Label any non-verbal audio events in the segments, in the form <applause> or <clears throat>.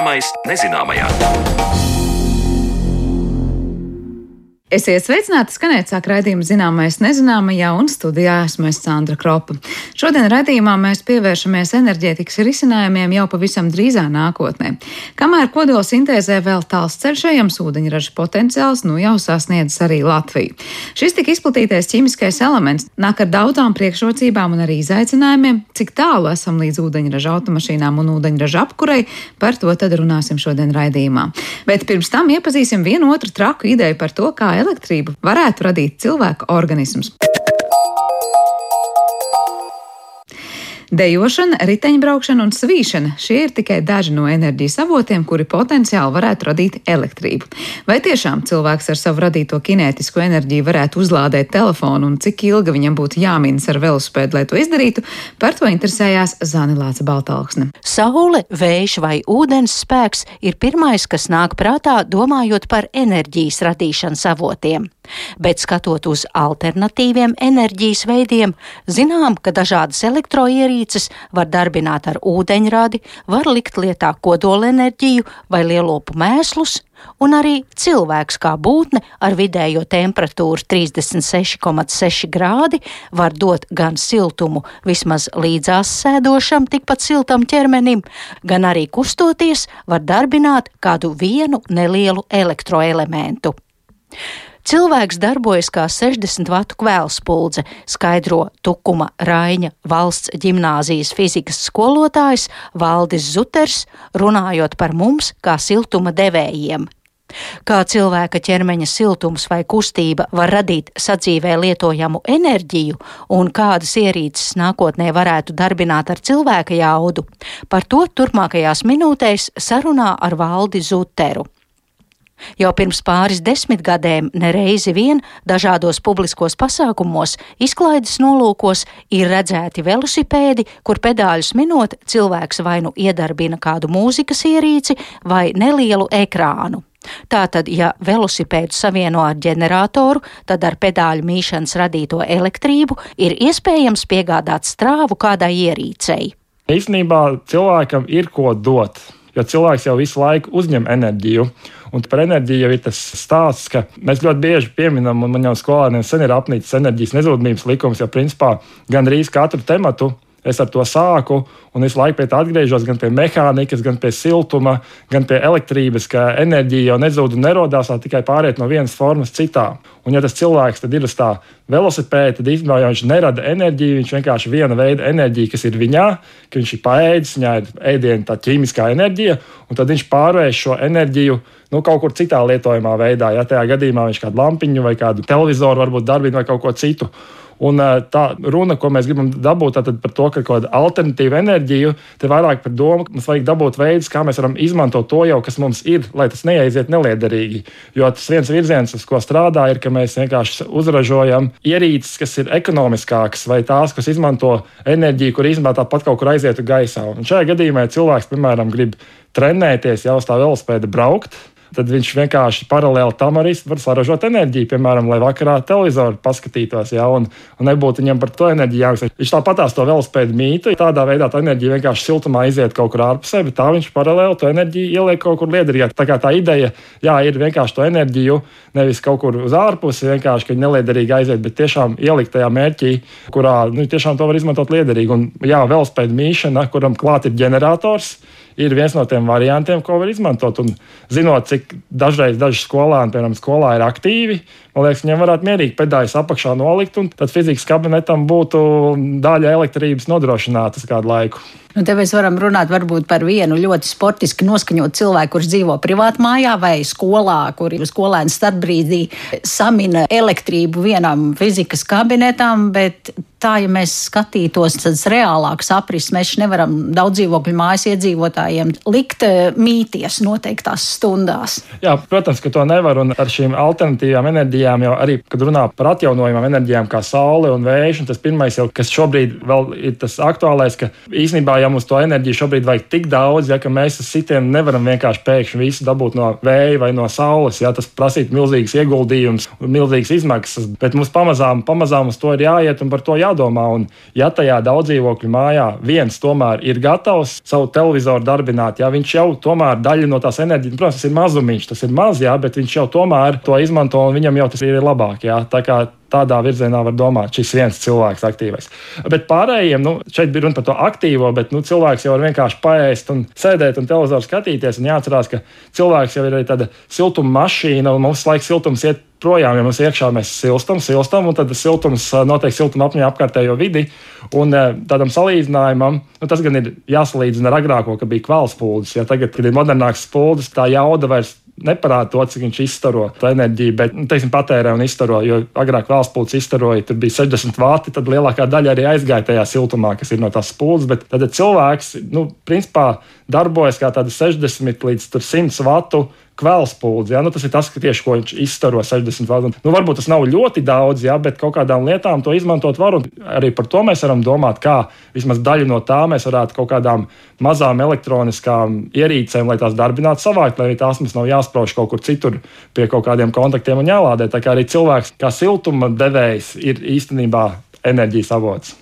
Zināmais nezināmajā. Esiet sveicināti, skanēt sāk raidījumu zināmais nezināmajā un studijā esmu es Sandra Kropa. Šodien raidījumā mēs pievēršamies enerģētikas risinājumiem jau pavisam drīzā nākotnē. Kamēr kodola sintēzē vēl tāls ceļš ejams, ūdeņraža potenciāls nu jau sasniedz arī Latviju. Šis tik izplatītais ķīmiskais elements nāk ar daudzām priekšrocībām un arī izaicinājumiem, cik tālu esam līdz ūdeņraža automašīnām un ūdeņraža apkurei, par to tad runāsim šodien raidījumā. Bet pirms tam iepazīsim vienu otru traku ideju par to, kā elektrību varētu radīt cilvēka organisms. Dejošana, riteņbraukšana un svīšana - šie ir tikai daži no enerģijas avotiem, kuri potenciāli varētu radīt elektrību. Vai tiešām cilvēks ar savu radīto kinētisko enerģiju varētu uzlādēt telefonu un cik ilgi viņam būtu jāmīnas ar velospēdu, lai to izdarītu, par to interesējās Zanilāca Baltalksne. Saule, vējš vai ūdens spēks ir pirmais, kas nāk prātā, domājot par enerģijas radīšanas avotiem. Bet skatot uz alternatīviem enerģijas veidiem, zinām, ka dažādas elektroierīces var darbināt ar ūdeņradi, var likt lietā kodolenerģiju vai lielopu mēslus, un arī cilvēks kā būtne ar vidējo temperatūru 36,6 grādi var dot gan siltumu vismaz līdzās sēdošam, tikpat siltam ķermenim, gan arī kustoties var darbināt kādu vienu nelielu elektroelementu. Cilvēks darbojas kā 60 vatu kvēlspuldze, skaidro Tukuma Raiņa valsts ģimnāzijas fizikas skolotājs Valdis Zuters, runājot par mums kā siltuma devējiem. Kā cilvēka ķermeņa siltums vai kustība var radīt sadzīvē lietojamu enerģiju un kādas ierīces nākotnē varētu darbināt ar cilvēka jaudu, par to turpmākajās minūtēs sarunā ar Valdi Zuteru. Jau pirms pāris desmitgadēm nereizi vien dažādos publiskos pasākumos, izklaides nolūkos ir redzēti velosipēdi, kur pedāļus minot cilvēks vai nu iedarbina kādu mūzikas ierīci vai nelielu ekrānu. Tātad, ja velosipēdu savieno ar ģeneratoru, tad ar pedāļu mīšanas radīto elektrību ir iespējams piegādāt strāvu kādai ierīcei. Īstenībā cilvēkam ir ko dot, jo cilvēks jau visu laiku uzņem enerģiju. Un par enerģiju jau ir tas stāsts, ka mēs ļoti bieži pieminam, un man jau skolēniem sen ir apnicis enerģijas nezudumības likums, jo principā gandrīz katru tematu Es ar to sāku, un visu laiku pie tā atgriežos gan pie mehānikas, gan pie siltuma, gan pie elektrības, ka enerģija jau nezūd un nerodās, tikai pāriet no vienas formas citā. Un, ja tas cilvēks ir uz tā velosipēda, tad īstenībā viņš nerada enerģiju, viņš vienkārši viena veida enerģiju, kas ir viņā, ka viņš ir paēdis, viņā ir ēdiena tā ķīmiskā enerģija, un tad viņš pārvērš šo enerģiju nu, kaut kur citā lietojamā veidā. Ja tajā gadījumā viņš kādu lampiņu vai kādu televizoru varbūt darbina vai kaut ko citu. Un tā runa, ko mēs gribam dabūt par to, ka kaut kāda alternatīva enerģija, te vairāk par domu, ka mums vajag dabūt veidus, kā mēs varam izmantot to jau, kas mums ir, lai tas neaiziet neliederīgi. Jo tas viens virziens, uz ko strādā, ir, ka mēs vienkārši uzražojam ierīces, kas ir ekonomiskākas, vai tās, kas izmanto enerģiju, kur īstenībā tāpat kaut kur aizietu gaisā. Un šajā gadījumā, cilvēks, piemēram, grib trenēties, jau uz tā velospēda braukt, tad viņš vienkārši paralēli tam arī var saražot enerģiju, piemēram, lai vakarā televizoru paskatītos, ja, un, un nebūtu viņam par to enerģiju jāmaksā. Viņš tāpatās to velospēdu mītu, tādā veidā tā enerģija vienkārši siltumā iziet kaut kur ārpusē, bet tā viņš paralēli to enerģiju ieliek kaut kur liederīgāk. Tā kā tā ideja, jā, ir vienkārši to enerģiju nevis kaut kur uz ārpusi, vienkārši, ka neliederīgi aiziet, bet tiešām ielikt tajā mērķī, kurā nu, tiešām to var izmantot liederīgi. Un, jā, velospēdu mīšana, kuram klāt ir ģenerators ir viens no tiem variantiem, ko var izmantot. Un, zinot, cik dažreiz daži skolēni, piemēram, skolā ir aktīvi, man liekas, viņiem varētu mierīgi pedāļus apakšā nolikt, un tad fizikas kabinetam būtu daļa elektrības nodrošināta kādu laiku. Nu, te mēs varam runāt varbūt par vienu ļoti sportiski noskaņotu cilvēku, kurš dzīvo privātmājā vai skolā, kur skolēns starpbrīdī samina elektrību vienam fizikas kabinetam, bet tā, ja mēs skatītos tādas reālākas aprises, mēs nevaram daudz dzīvokļu mājas iedzīvotājiem likt eh, mīties noteiktās stundās. Jā, protams, ka to nevar, un ar šīm alternatīvām enerģijām jau arī, kad runā par atjaunojumām enerģijām kā saule un vējš, un tas pirmais jau, kas šobrīd ir tas aktuālais, ka īstenībā ja mums to enerģiju šobrīd vajag tik daudz, ja mēs ar sitienu nevaram vienkārši pēkšņi visu dabūt no vēja vai no saules. Ja, tas prasītu milzīgas ieguldījumus, milzīgas izmaksas, bet mums pamazām, pamazām uz to ir jāiet un par to jā jādomā. Un, ja tajā daudz dzīvokļu mājā viens tomēr ir gatavs savu televizoru darbināt, ja viņš jau tomēr daļa no tās enerģijas, protams, tas ir mazumiņš, tas ir maz, jā, bet viņš jau tomēr to izmanto un viņam jau tas ir labāk. Jā. Tā kā tādā virzienā var domāt, šis viens cilvēks aktīvais. Bet pārējiem, nu, šeit bija runa par to aktīvo, bet nu, cilvēks jau var vienkārši paēst un sēdēt un televizoru skatīties. Un jāatcerās, ka cilvēks jau ir arī tāda siltuma mašīna un mums laiks siltums iet projām, ja mums iekšā mēs silstam, silstam, un tad siltums notiek siltuma apņēma apkārtējo vidi. Un tādam salīdzinājumam, nu, tas gan ir jāsalīdzina ar agrāko, kad bija kvalspūdzes. Ja tagad, kad ir modernāks spūdzes, tā jauda vairs neparāda to, cik viņš izstaro enerģiju, bet, nu, teiksim, patērē un izstaro. Jo agrāk valsts pūlis izstaroja, tur bija 60 vati, tad lielākā daļa arī aizgāja tajā siltumā, kas ir no tās spūles. Bet tad cilvēks, nu, principā darbojas kā tāda 60 līdz 100 vatu kvēlspūdzi. Ja? Nu, tas ir tas, tieši, ko viņš izstaro 60 vadu. Nu, varbūt tas nav ļoti daudz, ja? bet kaut kādām lietām to izmantot var. Arī par to mēs varam domāt, kā vismaz daļu no tā mēs varētu kaut kādām mazām elektroniskām ierīcēm, lai tās darbinātu savākt, lai tās mums nav jāsprauž kaut kur citur pie kaut kādiem kontaktiem un jālādē. Tā kā arī cilvēks kā siltuma devējs ir īstenībā enerģijas avots.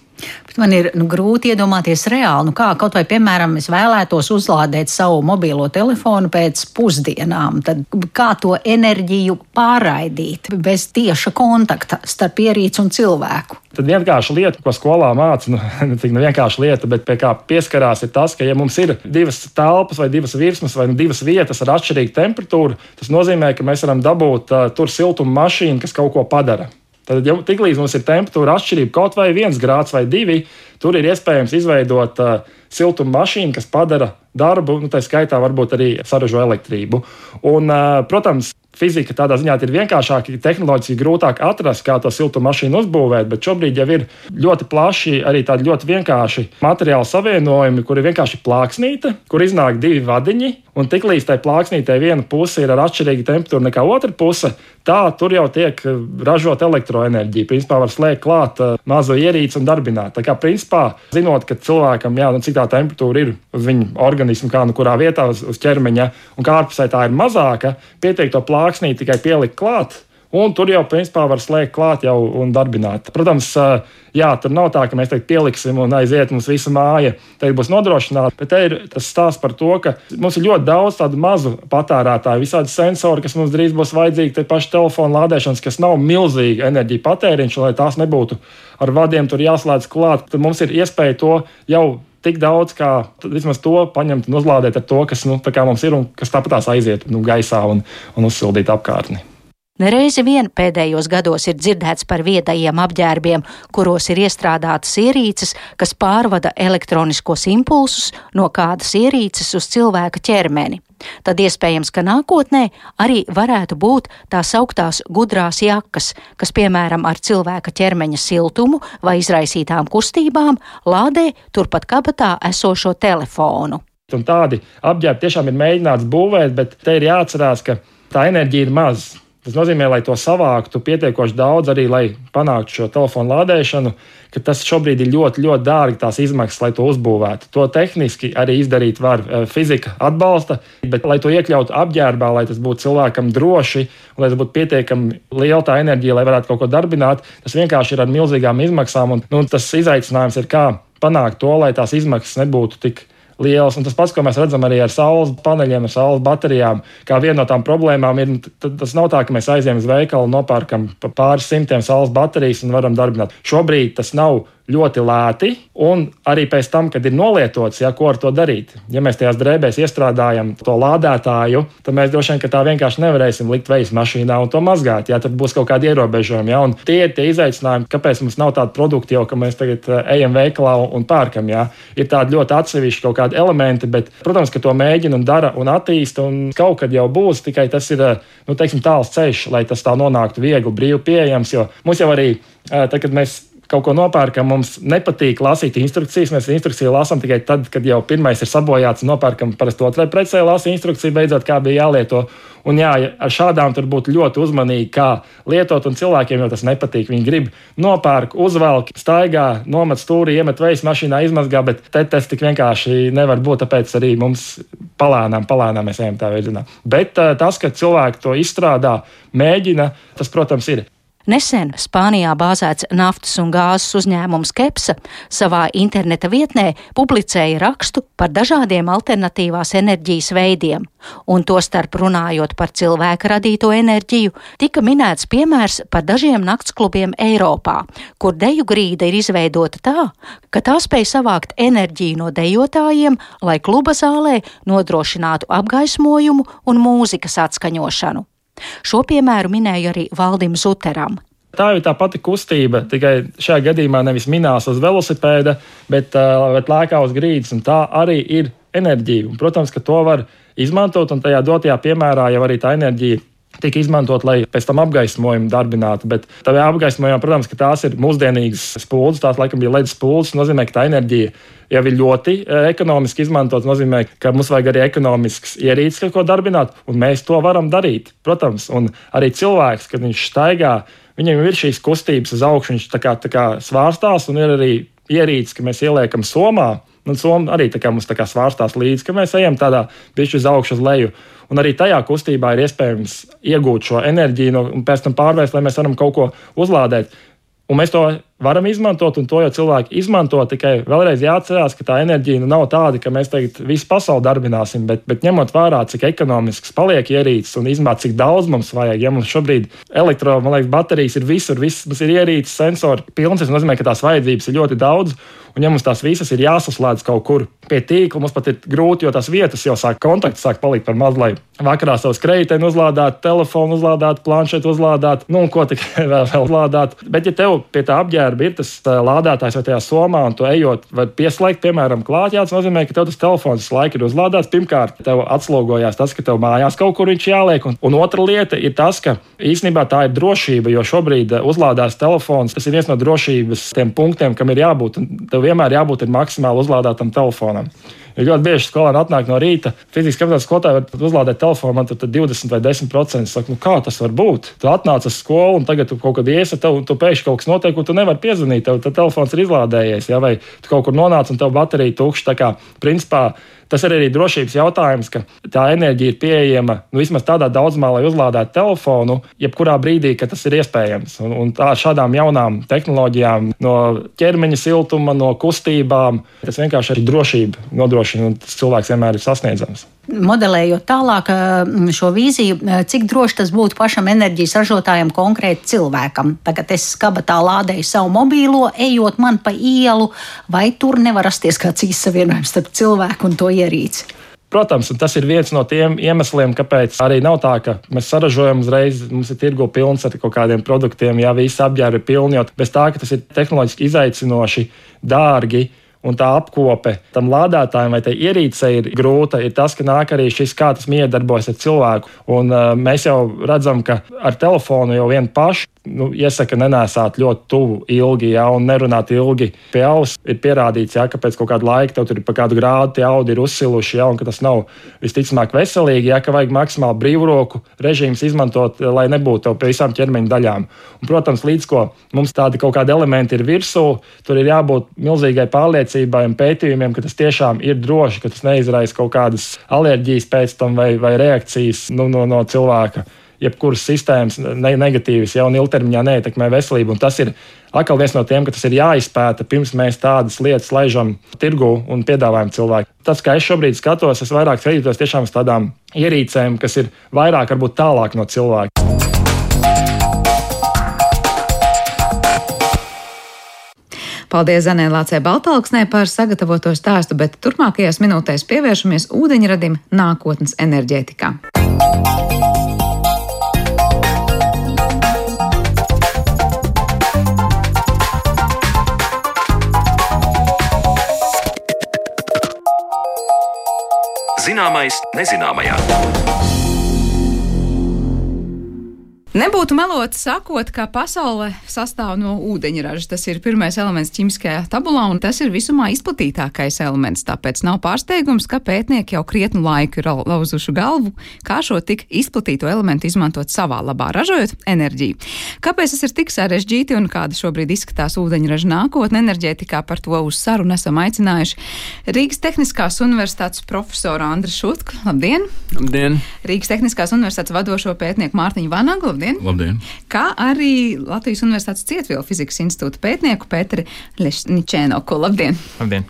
Bet man ir nu, grūti iedomāties reāli, nu, kā kaut vai, piemēram, es vēlētos uzlādēt savu mobilo telefonu pēc pusdienām. Tad kā to enerģiju pārraidīt bez tieša kontakta starp ierīci un cilvēku? Tad vienkārša lieta, ko skolā māca, nu, <laughs> tik nu vienkārša lieta, bet pie kā pieskarās, ir tas, ka, ja mums ir divas telpas vai divas virsmas vai nu divas vietas ar atšķirīgu temperatūru, tas nozīmē, ka mēs varam dabūt uh, tur siltuma mašīnu, kas kaut ko padara. Tad, ja tiklīdz mums ir temperatūra atšķirība kaut vai viens grāds vai divi, tur ir iespējams izveidot uh, siltuma mašīnu, kas padara darbu, nu, tā skaitā varbūt arī saražo elektrību. Un, uh, protams, fizika tādā ziņā ir vienkāršāka, tehnoloģiski grūtāk atrast, kā to siltuma mašīnu uzbūvēt, bet šobrīd jau ir ļoti plaši arī tādi ļoti vienkārši materiāli savienojumi, kur ir vienkārši plāksnīte, kur iznāk divi vadiņi, un tiklīdz tai plāksnītei viena puse ir ar atšķirīgu temperatūru nekā otra puse, tā tur jau tiek ražot elektroenerģija. Principā var slēgt klāt uh, mazo ierīci un darbināt. Tā kā principā zinot, ka cilvēkam, jā, nu, cik tā temperatūra ir uz viņa organismu, kā nu kurā vietā uz, uz ķermeņa, un kā ārpusē tā ir mazāka, pietiek to plāksnī tikai pielikt klāt. Un tur jau principā var slēgt klāt jau un darbināt. Protams, jā, tur nav tā, ka mēs teikt, pieliksim un aiziet mums visa māja. Te būs nodrošināta. Bet te ir tas stāsts par to, ka mums ir ļoti daudz tādu mazu patērētāju, visādi sensori, kas mums drīz būs vajadzīgi, te paši telefona lādēšanas, kas nav milzīga enerģija patēriņš, lai tās nebūtu ar vadiem tur jāslēdz klāt. Tad mums ir iespēja to jau tik daudz, kā vismaz to paņemt un uzlādēt ar to, kas nu, mums ir un kas tāpatās aiziet nu, gaisā un, un uzsildīt apkārtni. Nereizi vien pēdējos gados ir dzirdēts par viedajiem apģērbiem, kuros ir iestrādātas ierīces, kas pārvada elektroniskos impulsus no kādas ierīces uz cilvēka ķermeni. Tad iespējams, ka nākotnē arī varētu būt tā sauktās gudrās jakas, kas, piemēram, ar cilvēka ķermeņa siltumu vai izraisītām kustībām lādē turpat kabatā esošo telefonu. Un tādi apģērbi tiešām ir mēģināts būvēt, bet te ir jāatcerās, ka tā enerģija ir maza. Tas nozīmē, lai to savāktu pietiekoši daudz, arī lai panāktu šo telefonu lādēšanu, ka tas šobrīd ir ļoti, ļoti dārgi tās izmaksas, lai to uzbūvētu. To tehniski arī izdarīt var. Eh, fizika atbalsta, bet lai to iekļautu apģērbā, lai tas būtu cilvēkam droši lai tas būtu pietiekami liela tā enerģija, lai varētu kaut ko darbināt, tas vienkārši ir ar milzīgām izmaksām. Un, nu, tas izaicinājums ir, kā panākt to, lai tās izmaksas nebūtu tik liels. Un tas pats, ko mēs redzam arī ar saules paneļiem, ar saules baterijām, kā viena no tām problēmām ir, tas nav tā, ka mēs aizējām uz veikalu, nopērkam pāris simtiem saules baterijas un varam darbināt. Šobrīd tas nav ļoti lēti, un arī pēc tam, kad ir nolietots, ja, ko ar to darīt. Ja mēs tajās drēbēs iestrādājam to lādētāju, tad mēs droši vien tā vienkārši nevarēsim likt veismas mašīnā un to mazgāt. Ja, tad būs kaut kādi ierobežojumi. Ja, tie ir tie izaicinājumi, kāpēc mums nav tāda produkta jau, ka mēs tagad eh, ejam veikalā un pērkam. Ja. Ir tādi ļoti atsevišķi kaut kādi elementi, bet, protams, ka to mēģina un dara un attīsta, un kaut kad jau būs, tikai tas ir eh, nu, teiksim, tāls ceļš, lai tas tā nonāktu viegli, brīvi pieejams. Jo mums jau arī, eh, tad, kad mēs kaut ko nopērkam, mums nepatīk lasīt instrukcijas. Mēs instrukciju lasām tikai tad, kad jau pirmais ir sabojāts, nopērkam parasti otrai precē, lasa instrukciju, beidzot, kā bija jālieto. Un jā, ar šādām tur būtu ļoti uzmanīgi, kā lietot, un cilvēkiem jau tas nepatīk. Viņi grib nopērk, uzvelk, staigā, nomet stūri, iemet veids mašīnā, izmazgā, bet te tas tik vienkārši nevar būt, tāpēc arī mums palēnām, palēnām mēs ejam tā virzienā. Bet tas, ka cilvēki to izstrādā, mēģina, tas, protams, ir. Nesen Spānijā bāzēts naftas un gāzes uzņēmums Kepsa savā interneta vietnē publicēja rakstu par dažādiem alternatīvās enerģijas veidiem, un tostarp runājot par cilvēka radīto enerģiju, tika minēts piemērs par dažiem naktsklubiem Eiropā, kur deju grīda ir izveidota tā, ka tā spēj savākt enerģiju no dejotājiem, lai kluba zālē nodrošinātu apgaismojumu un mūzikas atskaņošanu. Šo piemēru minēja arī Valdim Zuteram. Tā ir tā pati kustība, tikai šajā gadījumā nevis minās uz velosipēda, bet, bet lēkā uz grīdas. Tā arī ir enerģija. Un, protams, ka to var izmantot, un tajā dotajā piemērā jau arī tā enerģija tika izmantot, lai pēc tam apgaismojumu darbinātu. Bet tajā apgaismojumā, protams, tās ir mūsdienīgas spuldzes, tās laikam bija ledus spuldzes. Nozīmē, ka tā enerģija jau ir ļoti e, ekonomiski izmantot. Tas nozīmē, ka mums vajag arī ekonomisks ierīces, ko darbināt, un mēs to varam darīt. Protams, un arī cilvēks, kad viņš staigā, viņam ir šīs kustības uz augšu, viņš tā kā, tā kā svārstās, un ir arī ierīces, ka mēs ieliekam somā. Un Somija arī tā kā mums tā kā svārstās līdzi, ka mēs ejam tādā pišķi uz augšu, uz leju. Un arī tajā kustībā ir iespējams iegūt šo enerģiju no, un pēc tam pārvērst, lai mēs varam kaut ko uzlādēt. Un mēs to varam izmantot, un to jau cilvēki izmanto. Tikai vēlreiz jāatcerās, ka tā enerģija nu nav tāda, ka mēs tagad visu pasauli darbināsim, bet, bet ņemot vērā, cik ekonomisks paliek ierīces un izmēt, cik daudz mums vajag. Ja mums šobrīd elektrobaterijas ir visur, viss, mums ir ierīces, sensori pilns, tas nozīmē, ka tās vajadzības ir ļoti daudz. Un, ja mums tās visas ir jāsaslēdz kaut kur pie tīkla, mums pat ir grūti, jo tās vietas jau sāk kontakts, sāk palikt par maz, lai vakarā savus kreiteni uzlādētu, telefonu uzlādētu, planšetu uzlādētu, nu, ko tikai <laughs> vēl, vēl uzlādētu. Bet, ja tev pie tā apģērba ir tas lādētājs vai tajā somā, un tu ejot, vai pieslēgt, piemēram, klāt, jā, tas nozīmē, ka tev tas telefons laiku ir uzlādēts. Pirmkārt, tev atslogojās tas, ka tev mājās kaut kur viņš jāliek, un, un otra lieta ir tas, ka īstenībā tā ir drošība, jo šobrīd uzlādēts telefons, tas ir viens no drošības punktiem, kam ir jābūt. Tev vienmēr jābūt maksimāli uzlādētam telefonam. Jo ļoti bieži skolēni atnāk no rīta, fiziski apgādājot skolotāju, var uzlādēt telefonu, man tur 20 vai 10%. Saka, nu kā tas var būt? Tu atnāc uz skolu un tagad tu kaut kad iesi, tev tu pēkšņi kaut kas notiek, un tu nevari piezvanīt. Tev telefons ir izlādējies, ja? vai tu kaut kur nonāc un tev baterija tukša. Tā kā principā Tas ir arī drošības jautājums, ka tā enerģija ir pieejama nu, vismaz tādā daudzumā, lai uzlādētu telefonu, jebkurā brīdī, kad tas ir iespējams. Un, un tā, šādām jaunām tehnoloģijām, no ķermeņa siltuma, no kustībām, tas vienkārši arī drošību nodrošina, un tas cilvēks vienmēr ir sasniedzams modelējot tālāk šo vīziju, cik droši tas būtu pašam enerģijas ražotājam, konkrēti cilvēkam. Tagad es kabatā lādēju savu mobīlo, ejot man pa ielu, vai tur nevar rasties kāds izsavienojums starp cilvēku un to ierīci. Protams, tas ir viens no tiem iemesliem, kāpēc arī nav tā, ka mēs saražojam uzreiz, mums ir tirgo pilns ar kaut kādiem produktiem, ja visi apģērbi ir pilni, jo bez tā, ka tas ir tehnoloģiski izaicinoši, dārgi. Un tā apkope tam lādētājam vai tai ierīcei ir grūta. Ir tas, ka nāk arī šis, kā tas miedarbojas ar cilvēku. Un, uh, mēs jau redzam, ka ar telefonu jau vien paši nu, iesaka nenēsāt ļoti tuvu ilgi, ja, un nerunāt ilgi pie auss. Ir pierādīts, ja, ka pēc kaut kāda laika tev tur ir pa kādu grādu tie audi ir uzsiluši, ja, un ka tas nav visticamāk veselīgi, ja, ka vajag maksimāli brīvroku režīmus izmantot, lai nebūtu pie visām ķermeņa daļām. Un, protams, līdz ko mums tādi kaut kādi elementi ir virsū, tur ir jābūt milzīgai pārliecībai un pētījumiem, ka tas tiešām ir droši, ka tas neizraisa kaut kādas alerģijas pēc tam vai, vai reakcijas nu, no, no cilvēka jebkuras sistēmas ne, negatīvas, jau un ilgtermiņā neietekmē veselību. Un tas ir atkal viens no tiem, ka tas ir jāizpēta pirms mēs tādas lietas laižam tirgu un piedāvājam cilvēkiem. Tas, kā es šobrīd skatos, es vairāk skatītos tiešām uz tādām ierīcēm, kas ir vairāk, varbūt tālāk no cilvēka. Paldies Zanē Lācē Baltalksnē par sagatavoto stāstu, bet turpmākajās minūtēs pievēršamies ūdeņradim nākotnes enerģētikā. Zināmais nezināmajā. Nebūtu melot sakot, ka pasaule sastāv no ūdeņraža. Tas ir pirmais elements ķīmiskajā tabulā, un tas ir visumā izplatītākais elements. Tāpēc nav pārsteigums, ka pētnieki jau krietnu laiku ir lauzuši galvu, kā šo tik izplatīto elementu izmantot savā labā, ražojot enerģiju. Kāpēc tas ir tik sarežģīti un kāda šobrīd izskatās ūdeņraža nākotne enerģētikā, par to uz sarunu esam aicinājuši Rīgas Tehniskās Universitātes profesoru Andru Šutku. Labdien! Labdien! Rīgas Tehniskās Universitātes vadošo pētnieku Mārtiņu Vanagu. Labdien! Labdien! Labdien! Kā arī Latvijas Universitātes Cietvielu fizikas institūta pētnieku Petri Lešņičēno. Ko labdien! Labdien!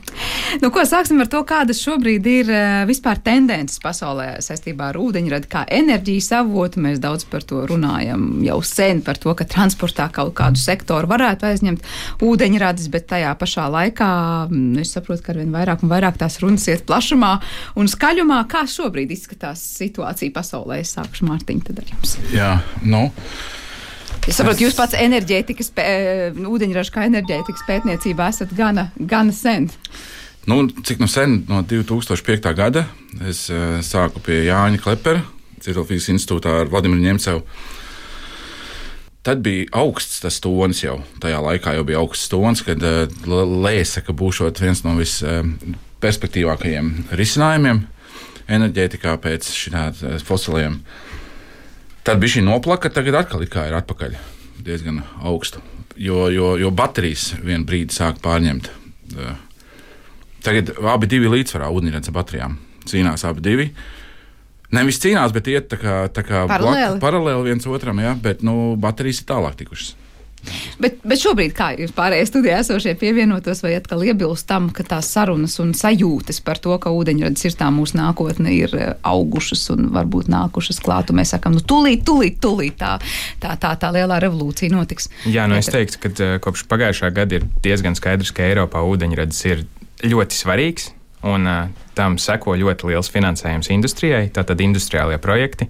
Nu, ko sāksim ar to, kādas šobrīd ir uh, vispār tendences pasaulē saistībā ar ūdeņradi kā enerģijas avotu. Mēs daudz par to runājam jau sen, par to, ka transportā kaut kādu sektoru varētu aizņemt ūdeņradis, bet tajā pašā laikā mm, es saprotu, ka arvien vairāk un vairāk tās runas iet plašumā un skaļumā. Kā šobrīd izskatās situācija pasaulē? Es sākšu Mārtiņu tad ar jums. Jā, nu. Es saprotu, jūs pats enerģētikas, pē, ūdeņraža kā enerģētikas pētniecībā esat gana, gana sen. Nu, cik nu sen, no 2005. gada, es uh, sāku pie Jāņa Klepera, Civilfīzijas institūtā ar Vladimiru Ņemcevu. Tad bija augsts tas tonis jau. Tajā laikā jau bija augsts tonis, kad uh, lēsa, ka būšot viens no visperspektīvākajiem uh, risinājumiem enerģētikā pēc šādiem fosiliem. Tad bija šī noplaka, tagad atkal ir atpakaļ diezgan augstu, jo, jo, jo baterijas vienā brīdī sāk pārņemt. Tagad abi divi līdzsvarā ūdeņradas baterijām cīnās abi divi. Nevis cīnās, bet iet tā kā, tā kā paralēli. Blak, paralēli viens otram, ja, bet nu, baterijas ir tālāk tikušas. Bet, bet šobrīd, kā jūs pārējie studijā esošie pievienotos, vai atkal iebilst tam, ka tās sarunas un sajūtas par to, ka ūdeņradis ir tā mūsu nākotne, ir eh, augušas un varbūt nākušas klāt, un mēs sakam, nu, tūlīt, tūlīt, tūlīt tā, tā, tā, tā lielā revolūcija notiks. Jā, nu es teiktu, ka uh, kopš pagājušā gada ir diezgan skaidrs, ka Eiropā ūdeņradis ir ļoti svarīgs. Un uh, tam seko ļoti liels finansējums industrijai, tātad industriālie projekti.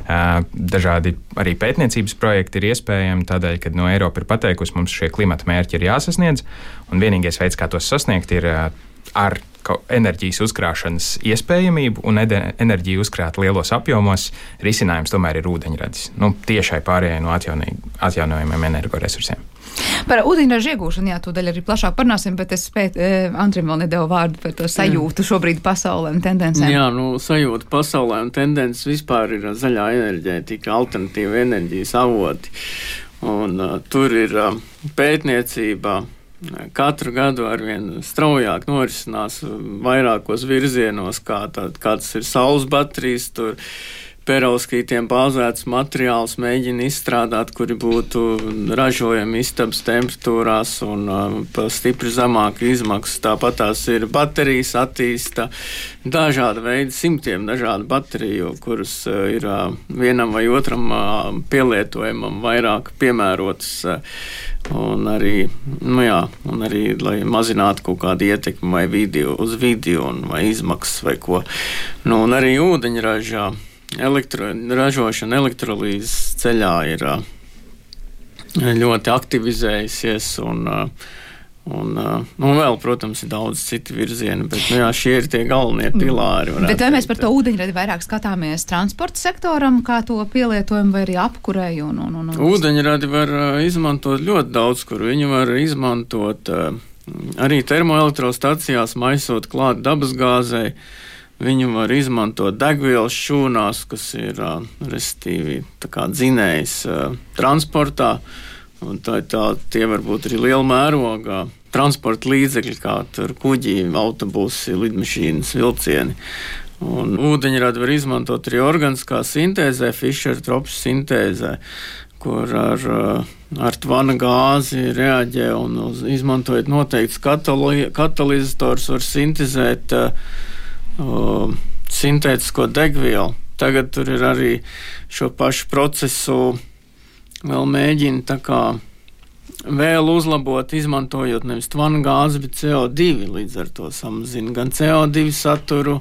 Uh, dažādi arī pētniecības projekti ir iespējami tādēļ, ka no Eiropa ir pateikusi, mums šie klimata mērķi ir jāsasniedz, un vienīgais veids, kā tos sasniegt, ir uh, ar enerģijas uzkrāšanas iespējamību un enerģiju uzkrāt lielos apjomos, risinājums tomēr ir ūdeņradis. Nu, tiešai pārējai no atjaunojumiem energoresursiem. Par ūdeņraža iegūšanu, jā, tūdaļ arī plašāk parunāsim, bet es spēju, eh, Andrim vēl nedevu vārdu par to sajūtu šobrīd pasaulē un tendencēm. Jā, nu, sajūta pasaulē un tendences vispār ir zaļā enerģētika, alternatīva enerģijas avoti. Un uh, tur ir uh, pētniecība. Katru gadu arvien straujāk norisinās vairākos virzienos, kā, tā, kā tas ir saules baterijas. Tur perovskītiem bāzēts materiāls mēģina izstrādāt, kuri būtu ražojami istabas temperatūrās un uh, pa stipri zemāku izmaksu. Tāpat tās ir baterijas attīsta dažāda veida, simtiem dažādu bateriju, kuras uh, ir uh, vienam vai otram uh, pielietojumam vairāk piemērotas. Un arī, nu jā, un arī, lai mazinātu kaut kādu ietekmi vai video, uz un, vai izmaksas vai ko. Nu, un arī ūdeņražā elektro, ražošana elektrolīzes ceļā ir ļoti aktivizējusies. Un, Un, un vēl, protams, ir daudz citu virzienu, bet nu, jā, šie ir tie galvenie pilāri. Bet vai mēs par to ūdeņradi vairāk skatāmies transporta sektoram, kā to pielietojumu, vai arī apkurēju? Un, un, un, un... Ūdeņradi var izmantot ļoti daudz, kur viņu var izmantot arī termoelektrostacijās, maisot klāt dabasgāzei. Viņu var izmantot degvielas šūnās, kas ir restīvi dzinējs transportā. Tā, tā, tie var būt arī liela mērogā transporta līdzekļi, kā kuģi, autobusi, lidmašīnas, vilcieni. Un ūdeņradi var izmantot arī organiskā sintēzē, Fischer-Tropas sintēzē, kur ar, ar tvana gāzi reaģē un uz, izmantojot noteikts katalizators var sintēzēt uh, uh, sintētisko degvielu. Tagad tur ir arī šo pašu procesu vēl mēģina tā kā vēl uzlabot, izmantojot nevis tvanu gāzi, bet CO2. Līdz ar to samazina gan CO2 saturu,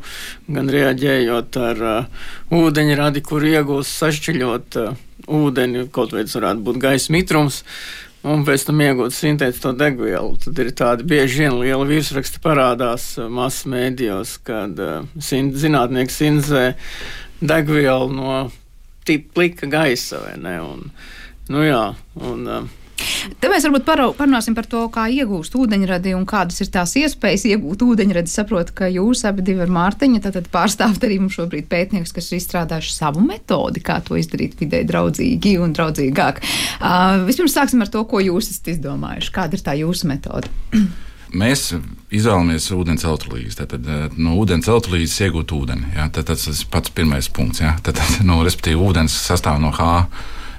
gan reaģējot ar uh, ūdeņradi, kur iegūst sašķeļot uh, ūdeni, kaut vai tas varētu būt gaisa mitrums. Uh, un pēc tam iegūt sintētisko degvielu. Tad ir tādi bieži vien lieli virsraksti parādās uh, masu mēdījos, kad uh, zinātnieki sinzē degvielu no plika gaisa vai ne. Un, nu jā, un, uh, Te mēs varbūt parunāsim par to, kā iegūst ūdeņradi un kādas ir tās iespējas iegūt ūdeņradi. Saprotu, ka jūs abi divi ar Mārtiņu tad pārstāvat arī mums šobrīd pētnieks, kas ir izstrādājuši savu metodi, kā to izdarīt vidē draudzīgi un draudzīgāk. Uh, vispirms sāksim ar to, ko jūs esat izdomājuši. Kāda ir tā jūsu metode? <clears throat> Mēs izvēlamies ūdens elektrolīzi. Tad no ūdens elektrolīzes iegūt ūdeni. Ja? Tad, tas ir pats pirmais punkts. Ja? Tad, no, respektīvi, ūdens sastāv no H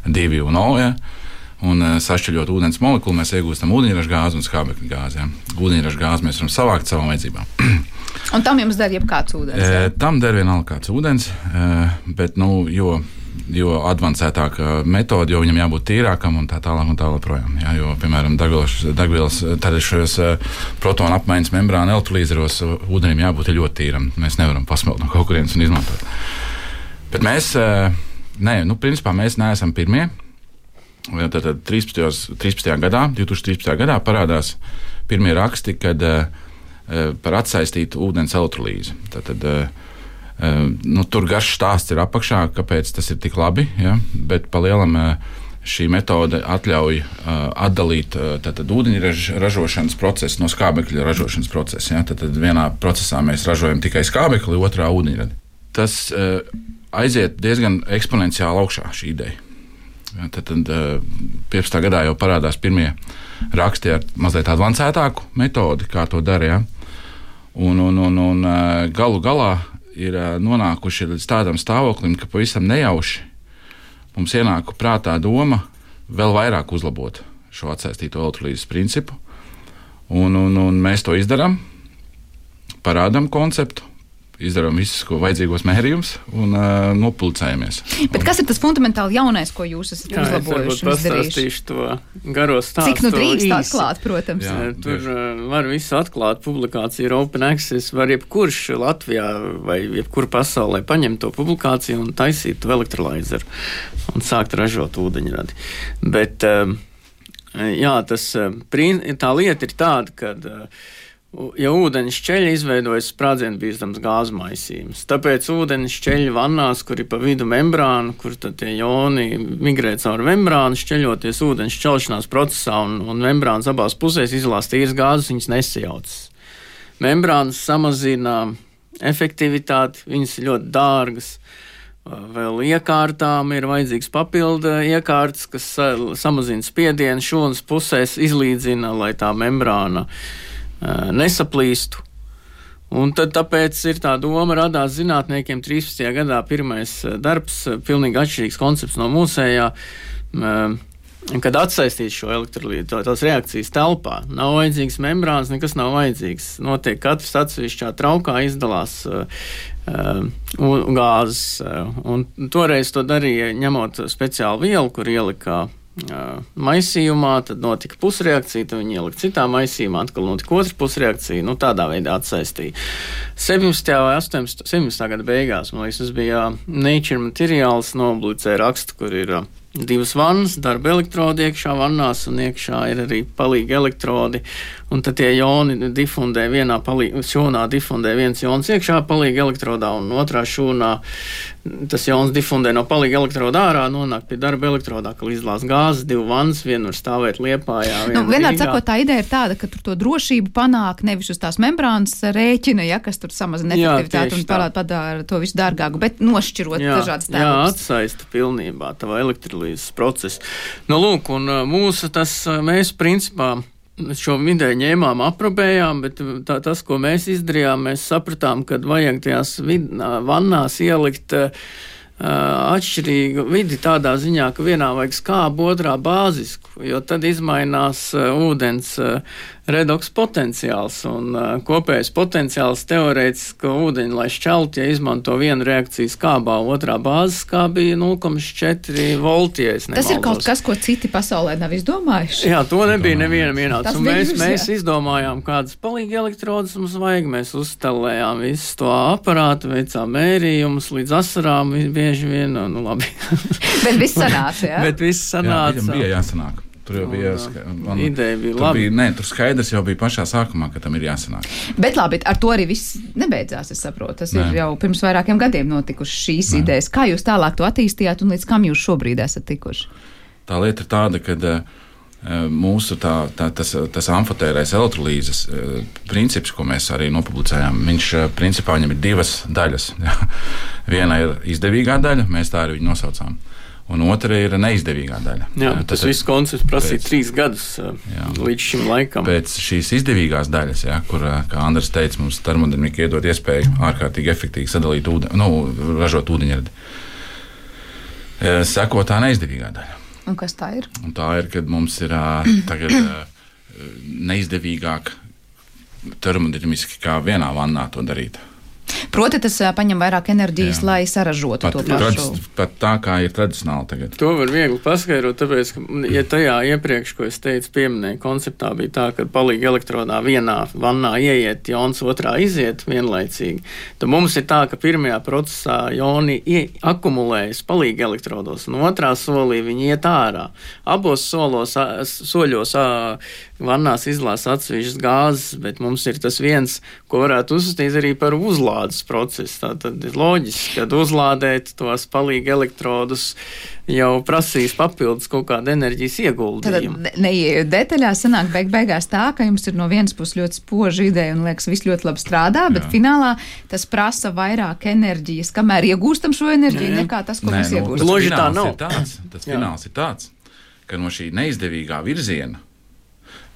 divi un O. Ja? Un uh, sašķeļot ūdens molekulu, mēs iegūstam ūdeņraža gāzi un skābekļa gāzi. Ja? Ūdeņraža gāzi mēs varam savākt savam vajadzībām. <clears throat> un tam jums der jebkāds ūdens? E, tam der vienalga kāds ūdens, e, bet, nu, jo jo avansētāka metode, jo viņam jābūt tīrākam un tā tālāk. Un tā joprojām, jā, jo, piemēram, degvielas, tad šajos protonu apmaiņas membrāna elektrolīzeros ūdenim jābūt ļoti tīram. Mēs nevaram pasmelt no kaut kurienes un izmantot. Bet mēs, nē, nu, principā mēs neesam pirmie. Tad, tad 13. 13. gadā, 2013. gadā parādās pirmie raksti, kad uh, par atsaistītu ūdens elektrolīzi. Tad, tad, uh, uh, nu, tur garš stāsts ir apakšā, kāpēc tas ir tik labi, ja? bet pa lielam šī metode ļauj uh, atdalīt uh, ūdeņraža ražošanas procesu no skābekļa ražošanas procesa. Ja? Tad, tad vienā procesā mēs ražojam tikai skābekli, otrā ūdeņradi. Tas uh, aiziet diezgan eksponenciāli augšā šī ideja. Tad, tad 15. gadā jau parādās pirmie raksti ar mazliet avansētāku metodi, kā to darīja. Ja? Un, un, un, un galu galā ir nonākuši līdz tādam stāvoklim, ka pavisam nejauši mums ienāka prātā doma vēl vairāk uzlabot šo atsaistīto elektrolīzes principu. Un, un, un mēs to izdarām, parādām konceptu, izdarām visus ko vajadzīgos mērījumus un uh, nopulcējamies. Bet kas ir tas fundamentāli jaunais, ko jūs esat Jā, uzlabojuši? Es pastāstīšu to garo stāstu. Cik nu drīkst atklāt, protams. Jā, Tur uh, var visu atklāt, publikācija ir open access, var jebkurš Latvijā vai jebkur pasaulē paņemt to publikāciju un taisīt to elektrolīzeru un sākt ražot ūdeņradi. Bet, uh, jā, tas, uh, tā lieta ir tāda, ka uh, Ja ūdens šķeļa izveidojas sprādzienbīstams gāzes maisījums, tāpēc ūdens šķeļa vannās, kur ir pa vidu membrāna, kur tie joni migrē cauri membrānu, šķeļoties ūdens šķelšanās procesā un, un membrānas abās pusēs izlās tīras gāzes, viņas nesajaucas. Membrānas samazina efektivitāti, viņas ir ļoti dārgas. Vēl iekārtām ir vajadzīgs papildu iekārtas, kas samazina spiedienu šūnas pusēs, izlīdzina, lai tā membrāna uh, nesaplīstu. Un tad tāpēc ir tā doma radās zinātniekiem 13. gadā pirmais darbs, pilnīgi atšķirīgs koncepts no mūsējā, kad atsaistīt šo elektrolītu, tās reakcijas telpā. Nav vajadzīgs membrāns, nekas nav vajadzīgs. Notiek katrs atsevišķā traukā izdalās gāzes. Un toreiz to darīja ņemot speciālu vielu, kur ielikā maisījumā, tad notika pusreakcija, tad viņi ielika citā maisījumā, atkal notika otra pusreakcija. Nu, tādā veidā atsaistīja. 17. vai 18. 17. gada beigās, man liekas, tas bija Nature Materials noblūcē rakstu, kur ir divas vannas, darba elektrodi iekšā vannās, un iekšā ir arī palīgi elektrodi. Un tad tie joni difundē vienā palīgi, šūnā, difundē viens jons iekšā palīgi elektrodā, un otrā šūnā tas jons difundē no palīga elektroda ārā, nonāk pie darba elektrodā, ka izlās gāzes, divi vannas, viena var stāvēt liepājā. Nu, vienmēr sakot, tā ideja ir tāda, ka tur to drošību panāk nevis uz tās membrānas rēķina, ja, kas tur samazina efektivitāti un parāda padara to visu dārgāku, bet nošķirot jā, dažādas tēmas. Jā, atsaista pilnībā tava elektrolīzes procesu. Nu, lūk, un mūsu tas, mēs principā šo vidē ņēmām, aprobējām, bet tā, tas, ko mēs izdarījām, mēs sapratām, ka vajag tajās vid, vannās ielikt uh, atšķirīgu vidi tādā ziņā, ka vienā vajag skābu, otrā bāzisku, jo tad izmainās uh, ūdens uh, redoks potenciāls un uh, kopējais potenciāls teorētiski ūdeņi, lai šķelt, ja izmanto vienu reakciju skābā, otrā bāzes skābī 0,4 volti. Ja Tas ir kaut kas, ko citi pasaulē nav izdomājuši. Jā, to nebija nevienam ienācis. Mēs, jūs, mēs jā. izdomājām, kādas palīgi elektrodus mums vajag. Mēs uzstelējām visu to aparātu, veicām mērījumus līdz asarām bieži vien. Nu, labi. Bet viss sanāca, jā? <laughs> Bet viss sanāca. Jā, bija jāsanāk. Tur jau bija man, ideja, bija labi. Bija, nē, tur skaidrs jau bija pašā sākumā, ka tam ir jāsanāk. Bet labi, ar to arī viss nebeidzās, es saprotu. Tas nē. ir jau pirms vairākiem gadiem notikušas šīs nē. idejas. Kā jūs tālāk to attīstījāt un līdz kam jūs šobrīd esat tikuši? Tā lieta ir tāda, ka uh, mūsu tā, tā, tas, tas amfotērais elektrolīzes uh, princips, ko mēs arī nopublicējām, viņš uh, principā viņam ir divas daļas. <laughs> Viena ir izdevīgā daļa, mēs tā arī viņu nosaucām un otra ir neizdevīgā daļa. Jā, tas tad, viss koncepts prasīja trīs gadus jā, līdz šim laikam. Pēc šīs izdevīgās daļas, jā, kur, kā Andris teica, mums termodinamika iedod iespēju ārkārtīgi efektīvi sadalīt ūdeni, nu, ražot ūdeņradi. Seko tā neizdevīgā daļa. Un kas tā ir? Un tā ir, kad mums ir tagad neizdevīgāk termodinamiski kā vienā vannā to darīt. Proti, tas paņem vairāk enerģijas, Jā. lai saražotu Pat, to pašu. trad, pat tā kā ir tradicionāli tagad. To var viegli paskaidrot, tāpēc, ka, ja tajā iepriekš, ko es teicu, pieminēju, konceptā bija tā, ka palīgi elektrodā vienā vannā ieiet, jons otrā iziet vienlaicīgi, tad mums ir tā, ka pirmajā procesā joni akumulējas palīgi elektrodos, un otrā solī viņi iet ārā. Abos solos, soļos vannās izlās atsevišķas gāzes, bet mums ir tas viens, ko varētu uzskatīt arī par uzlādes procesu. Tā tad ir loģiski, ka uzlādēt tos palīgi elektrodus jau prasīs papildus kaut kādu enerģijas Tad ieguldījumu. ne- neieejot detaļās, sanāk beig beigās tā, ka jums ir no vienas puses ļoti spoža ideja un liekas, viss ļoti labi strādā, bet Jā. finālā tas prasa vairāk enerģijas, kamēr iegūstam šo enerģiju, Nē. nekā tas, ko Nē, mēs nu, iegūstam. tas Gluži tā nav. ir tāds, tas Jā. fināls ir tāds, ka no šī neizdevīgā virziena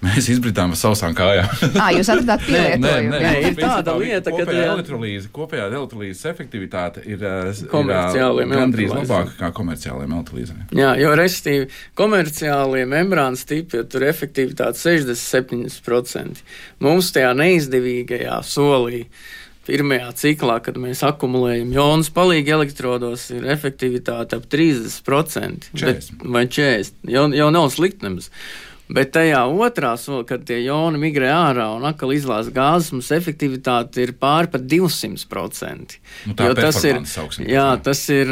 mēs izbritām ar sausām kājām. Ā, <laughs> jūs atradāt pielietojumu. nē, jā. ir tāda lieta, ka kopējā elektrolīze, kopējā elektrolīzes efektivitāte ir, ir, ā, Komerciāliem gandrīz labāka kā komerciālajiem elektrolīzēm. Jā, jo restīvi komerciālie membrānas tipi, tur ir efektivitāte 67%. Mums tajā neizdevīgajā solī. Pirmajā ciklā, kad mēs akumulējam jonus, palīgi elektrodos, ir efektivitāte ap 30%. 40. Bet, vai 40. Jau, jau nav slikti nemaz. Bet tajā otrā solī, kad tie joni migrē ārā un atkal izlās gāzes, mums efektivitāte ir pāri par 200%. Nu, tā Jo tas ir, sauksim, jā, jā. tas ir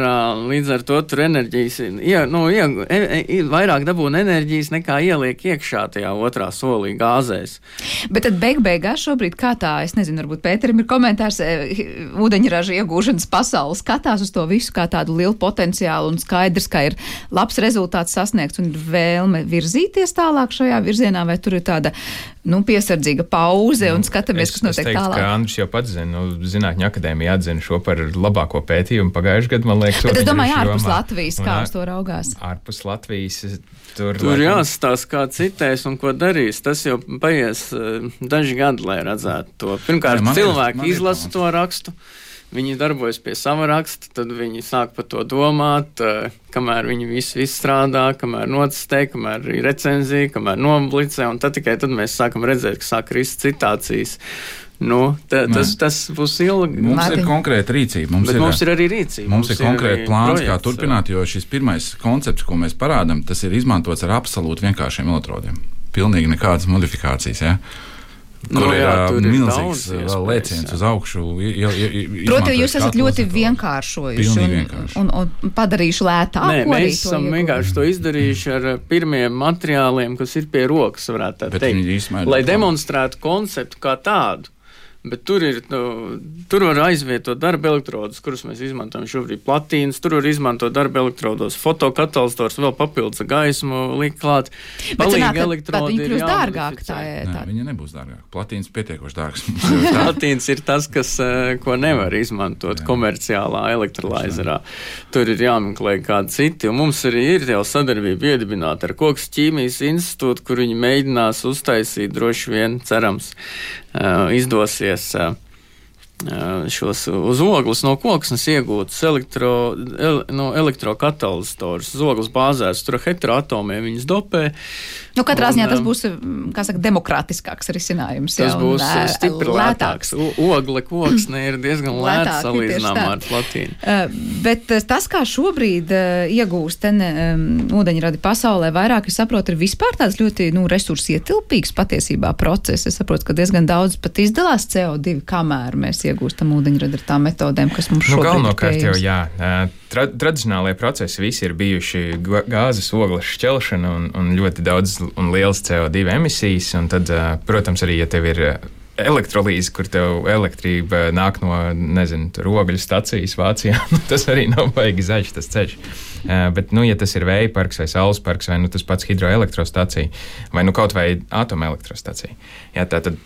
līdz ar to tur enerģijas, ie, nu, ie, e, e, vairāk dabūna enerģijas nekā ieliek iekšā tajā otrā solī gāzēs. Bet tad beig beigās šobrīd kā tā, es nezinu, varbūt Pēterim ir komentārs, e, <laughs> ūdeņraža iegūšanas pasaules skatās uz to visu kā tādu lielu potenciālu un skaidrs, ka ir labs rezultāts sasniegts un vēlme virzīties tālāk šajā virzienā, vai tur ir tāda, nu, piesardzīga pauze un skatāmies, Es- kas notiek es teiktu, tālāk. Ka Andris jau pats zina, nu, Zinātņu akadēmija atzina šo par labāko pētījumu pagājušajā gadā, man liekas. Bet es domāju, ārpus jomā. Latvijas, kā uz to raugās. Ārpus Latvijas tur, Tur laikam, jāstāsta, kā citēs un ko darīs. Tas jau paies daži gadi, lai redzētu to. Pirmkārt, Jā, man cilvēki man izlasa to rakstu. Viņi darbojas pie sava raksta, tad viņi sāk par to domāt, uh, kamēr viņi visu izstrādā, kamēr nocistē, kamēr ir recenzija, kamēr noblicē, un tad tikai tad mēs sākam redzēt, ka sāk krist citācijas. Nu, ta, tas, tas būs ilgi. Mums Mārtiņ. ir konkrēta rīcība. Mums Bet ir, mums ir arī rīcība. Mums ir konkrēti arī plāns, kā projekts, turpināt, jo šis pirmais koncepts, ko mēs parādām, tas ir izmantots ar absolūti vienkāršiem elektrodiem. Pilnīgi nekādas modifikācijas. Ja? Nu, Kur ir, jā, ir milzīgs iespējas, lēciens uz augšu. izmantojot jūs esat ļoti vienkāršojuši un, un, un padarījuši lētāku. Mēs esam iegūt. vienkārši to izdarījuši ar pirmiem materiāliem, kas ir pie rokas, varētu tā teikt. ir Lai demonstrētu konceptu kā tādu. Bet tur, ir, nu, tur var aizvietot darba elektrodus, kurus mēs izmantojam šobrīd platīnas. Tur var izmantot darba elektrodos, fotokatalizators, vēl papildus gaismu likt klāt. Palīgi elektrodi viņi ir kļūst dārgāk. jāmodificē. Tā, Nē, tā. viņa nebūs dārgāka. Platīns pietiekoši dārgs. Jau ir tā. Platīns ir tas, kas, eh, ko nevar izmantot Jā. komerciālā elektrolīzerā. Tur ir jāmeklē kādi citi. Un mums arī ir jau sadarbība iedibināta ar Koks ķīmijas institūtu, kur viņi mēģinās uztaisīt droši vien, cerams, izdosies. eh, eh, Šos uz ogles no koksnes iegūtus elektro, el, no elektrokatalizatorus. Uz ogles bāzēs tur heteroatomiem viņas dopē. Nu, katrā ziņā tas būs, mm, kā saka, demokrātiskāks risinājums. Tas jā, būs ē, stipri lētāks. O- Ogle koksne ir diezgan lēta salīdzinājumā ar platīnu. Uh, Bet uh, tas, kā šobrīd uh, iegūst ene, um, ūdeņradi pasaulē, vairāk es saprotu, ir vispār tāds ļoti nu, resursu ietilpīgs patiesībā process. Es saprotu, ka diezgan daudz pat izdalās CO2, kamēr mēs iegūstam ūdeņradi ar tām metodēm, kas mums Nu, šobrīd galvenokārt ir jau pieejamas. jā. ā, Tra, tradicionālie procesi visi ir bijuši gā- gāzes ogles šķelšana un, un ļoti daudz un liels CO2 emisijas. Tad, protams, arī, ja tev ir elektrolīze, kur tev elektrība nāk no, nezinu, ogļu stacijas Vācijā, <laughs> nu, tas arī nav baigi zaļš tas ceļš. Uh, bet, nu, ja tas ir vēja parks vai saules parks vai nu, tas pats hidroelektrostacija vai nu, kaut vai atomelektrostacija, jā, tā tad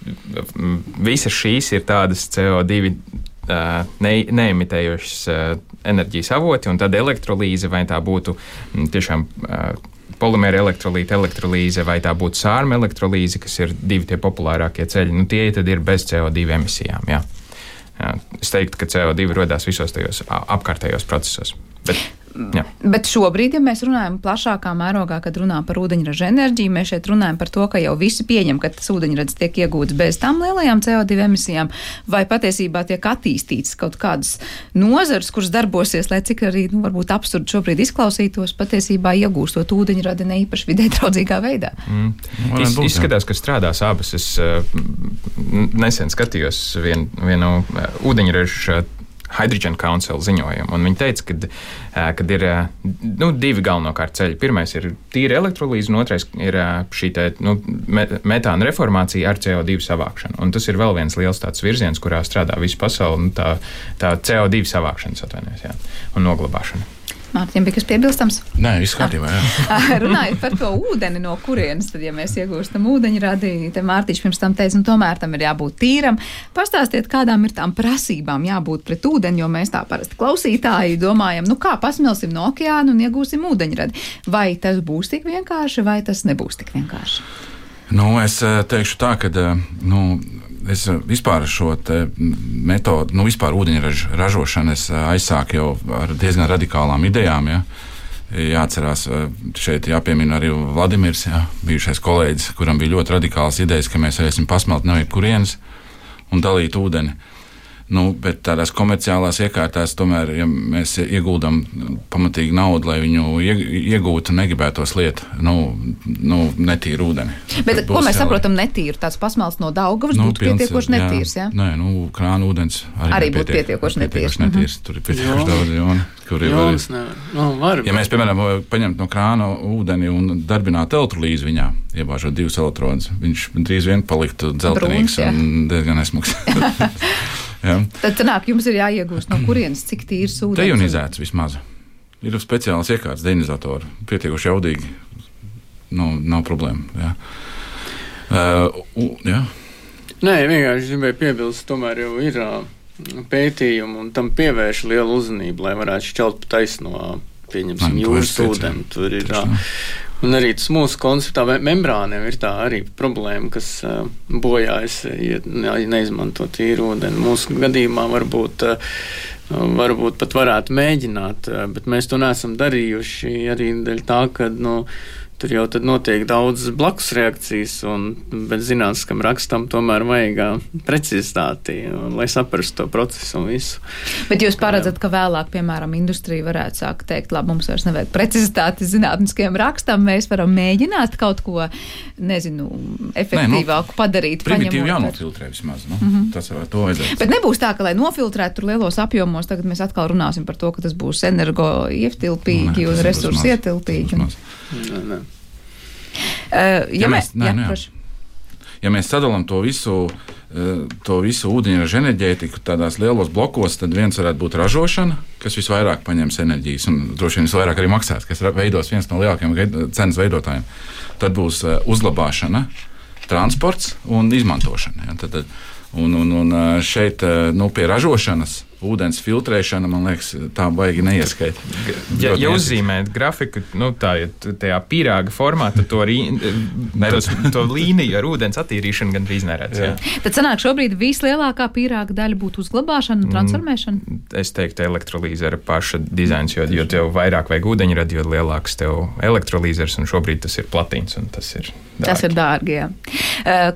visas šīs ir tādas CO2 uh, ne, neemitējošas uh, enerģijas avoti, un tad elektrolīze vai tā būtu tiešām. Polimēra elektrolīte, elektrolīze vai tā būtu sārma elektrolīze, kas ir divi tie populārākie ceļi, nu tie tad ir bez CO2 emisijām. Jā. Es teiktu, ka CO2 rodas visos tajos apkārtējos procesos. Bet Jā. Bet šobrīd, ja mēs runājam plašākā mērogā, kad runā par ūdeņraža enerģiju, mēs šeit runājam par to, ka jau visi pieņem, ka tas ūdeņrads tiek iegūts bez tām lielajām CO2 emisijām, vai patiesībā tiek attīstīts kaut kādas nozars, kuras darbosies, lai cik arī, nu, varbūt absurdi šobrīd izklausītos, patiesībā iegūstot ūdeņradi ne īpaši vidē draudzīgā veidā. Mm. Iz, izskatās, ka strādās abas. Es uh, nesen skatījos vien, vienu uh, ūdeņraža Hydrogen Council ziņojumu. Viņi teica, ka ir nu, divi galvenokārt ceļi. Pirmais ir tīra elektrolīze, un otrais ir šī te, nu, metāna reformācija ar CO2 savākšanu. Un tas ir vēl viens liels virziens, kurā strādā visa pasaule. Nu, tā, tā CO2 savākšanas atvainojas un noglabāšana. Mārtiņam bija kas piebilstams? Nē, viss kārtībā. <laughs> Runājot par to ūdeni, no kurienes tad, ja mēs iegūstam ūdeņradi, te Mārtiņš pirms tam teica, nu tomēr tam ir jābūt tīram. Pastāstiet, kādām ir tām prasībām jābūt pret ūdeni, jo mēs tā parasti klausītāji domājam, nu kā pasmelsim no okeāna un iegūsim ūdeņradi. Vai tas būs tik vienkārši, vai tas nebūs tik vienkārši? Nu, es eh, teikšu tā, ka eh, nu, es vispār šo metodi, nu, vispār ūdeņraža ražošanu aizsāku jau ar diezgan radikālām idejām. Ja. Jāatcerās, šeit jāpiemina arī Vladimirs, ja, bijušais kolēģis, kuram bija ļoti radikāls idejas, ka mēs varēsim pasmelt no jebkurienes un dalīt ūdeni. Nu, bet tādās komerciālās iekārtās, tomēr, ja mēs ieguldam pamatīgi naudu, lai viņu iegūtu, negribētos lietu, nu, nu, netīru ūdeni. Bet, ko mēs saprotam, netīru? Tāds pasmēls no Daugavas nu, būtu pilns, pietiekoši netīrs, jā? Nē, nu, krāna ūdens arī, arī būtu pietiekoši netīrs. netīrs. Tur ir pietiekoši daudz jonu. Kur ir Jonas, var, nu, var, ja mēs, piemēram, paņemtu no krāna ūdeni un darbinātu elektrolīzi viņā, iebāžot divus elektrodus, viņš drīz vien paliktu dzeltenīgs Brūns, un diezgan nesmugs. <laughs> Ja. Tad sanāk, jums ir jāiegūst no kurienes, cik tīrs ūdens. Deionizēts vismaz. Ir speciāls iekārts, deinizatori, pietiekuši jaudīgi. Nav, nav problēma. Ja. Uh, uh, ja. Nē, vienkārši gribēju piebilst, tomēr jau ir uh, pētījumi un tam pievērš lielu uzmanību, lai varētu šķelt pa taisno, pieņemsim, jūras ūdeni. Tur ir. Uh, Un arī tas mūsu konceptā membrāniem ir tā arī problēma, kas uh, bojājas, ja neizmanto tīru ūdeni. Mūsu gadījumā varbūt, uh, varbūt pat varētu mēģināt, uh, bet mēs to neesam darījuši arī dēļ tā, ka, nu, Tur jau notiek daudz blakus reakcijas, un bez zinātniskam rakstam tomēr vajag precizitāti, lai saprastu to procesu un visu. Bet jūs paredzat, ka vēlāk, piemēram, industrija varētu sākt teikt, labi, mums vairs nevajag precizitāti zinātniskiem rakstam, mēs varam mēģināt kaut ko, nezinu, efektīvāku Nē, nu, padarīt. Primitīvi jānofiltrē vismaz. Nu, mm -hmm. Tas var to vajadzētu. Bet nebūs tā, ka, lai nofiltrētu tur lielos apjomos, tagad mēs atkal runāsim par to, ka tas būs energo ietilpīgi un resursu ietilpīgi. Nē, nē. Uh, ja, ja mēs, nē, jā, nē, ja mēs sadalām to visu, to visu ūdeņraža enerģētiku tādos lielos blokos, tad viens varētu būt ražošana, kas visvairāk paņems enerģijas un droši vien visvairāk arī maksās, kas veidos viens no lielākajiem cenas veidotājiem. Tad būs uzglabāšana, transports un izmantošana. Ja, tad, un, un, un šeit nu, pie ražošanas ūdens filtrēšana, man liekas, tā baigi neieskaita. Ja, ja uzzīmēt grafiku, nu, tā, tajā pīrāga formā, tad to, rī, <laughs> tos, to līniju ar ūdens attīrīšanu gandrīz neredz. Jā. Jā. Tad sanāk, šobrīd vislielākā pīrāga daļa būtu uzglabāšana un transformēšana? Mm, es teiktu, elektrolīzera paša dizains, jo, jo tev vairāk vajag ūdeņradi, jo lielāks tev elektrolīzers, un šobrīd tas ir platīns, un tas ir dārgi. Tas ir dārgi, jā.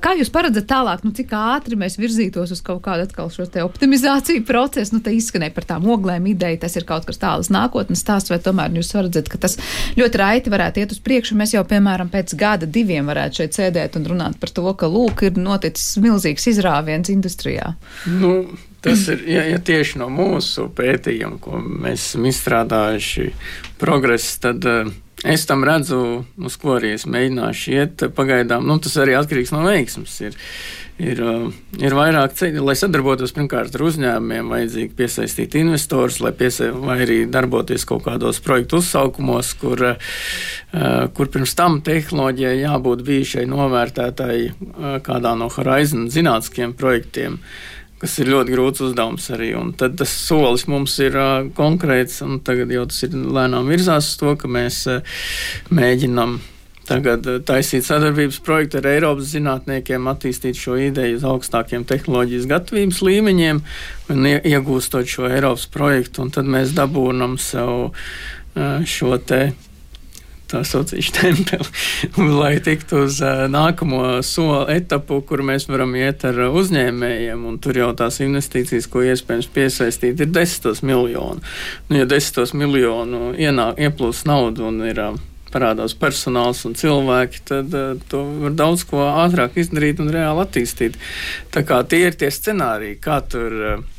Kā jūs paredzat tālāk, nu, cik ātri mēs virzītos uz kaut kādu atkal šo te optimizāciju procesu? Nu, te izskanēja par tām oglēm ideja, tas ir kaut kas tāls nākotnes stāsts, vai tomēr jūs redzēt, ka tas ļoti raiti varētu iet uz priekšu. Mēs jau, piemēram, pēc gada diviem varētu šeit sēdēt un runāt par to, ka lūk, ir noticis milzīgs izrāviens industrijā. Nu. Tas ir ja, ja tieši no mūsu pētījuma, ko mēs esam izstrādājuši, progress, tad uh, Es tam redzu, uz ko arī es mēģināšu iet. Pagaidām nu, tas arī atkarīgs no veiksmes. Ir, ir, uh, ir vairāk ceļu, lai sadarbotos pirmkārt ar uzņēmumiem, vajadzīgi piesaistīt investorus, lai piesa, vai arī darboties kaut kādos projektu uzsaukumos, kur, uh, kur pirms tam tehnoloģijai jābūt bijušai novērtētāji uh, kādā no Horizon zinātniskiem projektiem kas ir ļoti grūts uzdevums arī. Un tad tas solis mums ir uh, konkrēts, un tagad jau tas ir lēnām virzās uz to, ka mēs uh, mēģinām tagad taisīt sadarbības projektu ar Eiropas zinātniekiem, attīstīt šo ideju uz augstākiem tehnoloģijas gatavības līmeņiem un iegūstot šo Eiropas projektu. Tad mēs dabūnam sev šo te tā saucīšu <laughs> tempeli, lai tiktu uz uh, nākamo soli etapu, kur mēs varam iet ar uzņēmējiem. Tur jau tās investīcijas, ko iespējams piesaistīt, ir desmitos miljonu. Nu, ja desmitos miljonu ienāk, ieplūst naudu un ir uh, parādās personāls un cilvēki, tad uh, to var daudz ko ātrāk izdarīt un reāli attīstīt. Tā kā tie ir tie scenāriji, kā tur. Uh,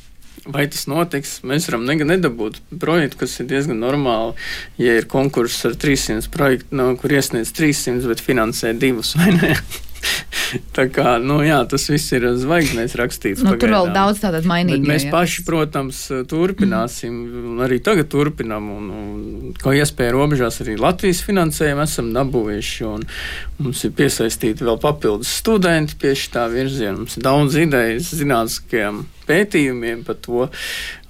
Vai tas notiks? Mēs varam nedabūt projektu, kas ir diezgan normāli. Ja ir konkurss ar 300 projektu, no, kur iesniedz 300, bet finansē divus vai ne? <laughs> Tā kā, nu, jā, tas viss ir zvaigznēs rakstīts. Nu, tur vēl daudz tādu mainīgu. Mēs jā. paši, protams, turpināsim, mm. arī tagad turpinām, un, un ko iespēja robežās arī Latvijas finansējumu esam dabūjuši, un mums ir piesaistīti vēl papildus studenti pie šī virziena. Mums ir daudz idejas zinātniskiem pētījumiem par to,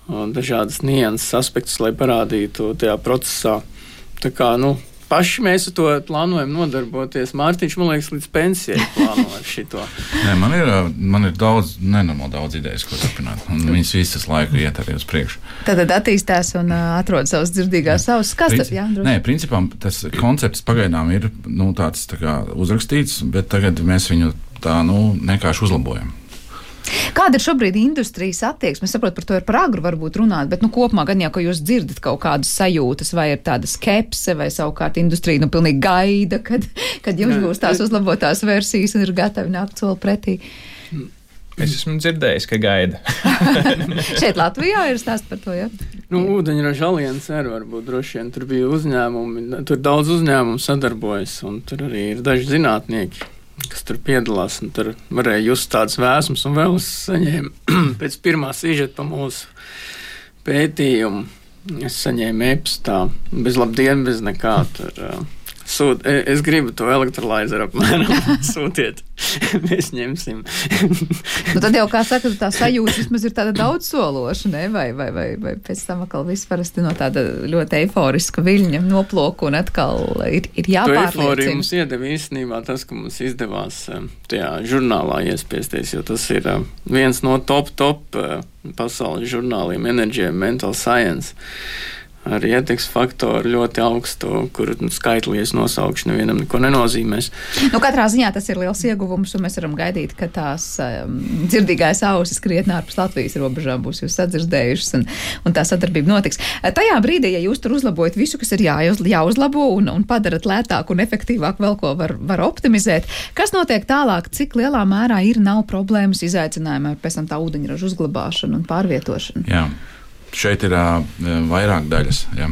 dažādas nianses aspektus, lai parādītu tajā procesā. Tā kā, nu, paši mēs to plānojam nodarboties. Mārtiņš, man liekas, līdz pensijai plāno ar šo. Nē, man ir, man ir daudz, nenormāli daudz idejas, ko turpināt. Viņas visas laiku iet arī uz priekšu. Tad attīstās un atrod savas dzirdīgās savas. Kas Princi, tas ir? Nē, principā tas koncepts pagaidām ir nu, tāds tā kā, uzrakstīts, bet tagad mēs viņu tā nu, vienkārši uzlabojam. Kāda ir šobrīd industrijas attieksme? Es saprotu, par to ir par agru varbūt runāt, bet nu, kopumā gan jau, ka jūs dzirdat kaut kādas sajūtas, vai ir tāda skepse, vai savukārt industrija nu, pilnīgi gaida, kad, kad jums būs tās uzlabotās versijas un ir gatavi nākt soli pretī. Es esmu dzirdējis, ka gaida. <laughs> Šeit Latvijā ir stāsts par to. Ja? Nu, ūdeņraža alianse arī varbūt droši vien tur bija uzņēmumi, tur daudz uzņēmumu sadarbojas, un tur arī ir daži zinātnieki kas tur piedalās. Tur varēja just tādas vēsmas, un vēl es saņēmu <clears throat> pēc pirmā sižeta pa mūsu pētījumu. Es saņēmu e-pastā, bez labdienas, bez nekā. Tur, uh, Sūt, e, es gribu to elektrolīzeru apmēram <laughs> sūtiet. <laughs> Mēs ņemsim. nu, tad jau, kā saka, tā sajūta vismaz ir tāda daudzsološa, ne? Vai, vai, vai, vai pēc tam atkal viss parasti no tāda ļoti eiforiska viļņa noplūka un atkal ir, ir jāpārliecina. Eifórija mums iedeva īstenībā tas, ka mums izdevās e, tajā žurnālā iespiesties, jo tas ir e, viens no top, top pasaules žurnāliem and Mental Science ar ietekmes faktoru ļoti augstu, kur nu, skaitli es nosaukšu, nevienam neko nenozīmēs. Nu, katrā ziņā tas ir liels ieguvums, un mēs varam gaidīt, ka tās um, dzirdīgais ausis krietni ārpus Latvijas robežām būs jūs sadzirdējušas, un, un tā sadarbība notiks. Tajā brīdī, ja jūs tur uzlabojat visu, kas ir jāuz, jāuzlabo, un, un padarat lētāk un efektīvāk vēl ko var, var optimizēt, kas notiek tālāk, cik lielā mērā ir nav problēmas izaicinājumi ar pēc tam tā ūdeņraža uzglabāšanu un pārvietošanu? Jā šeit ir uh, vairāk daļas. Ja.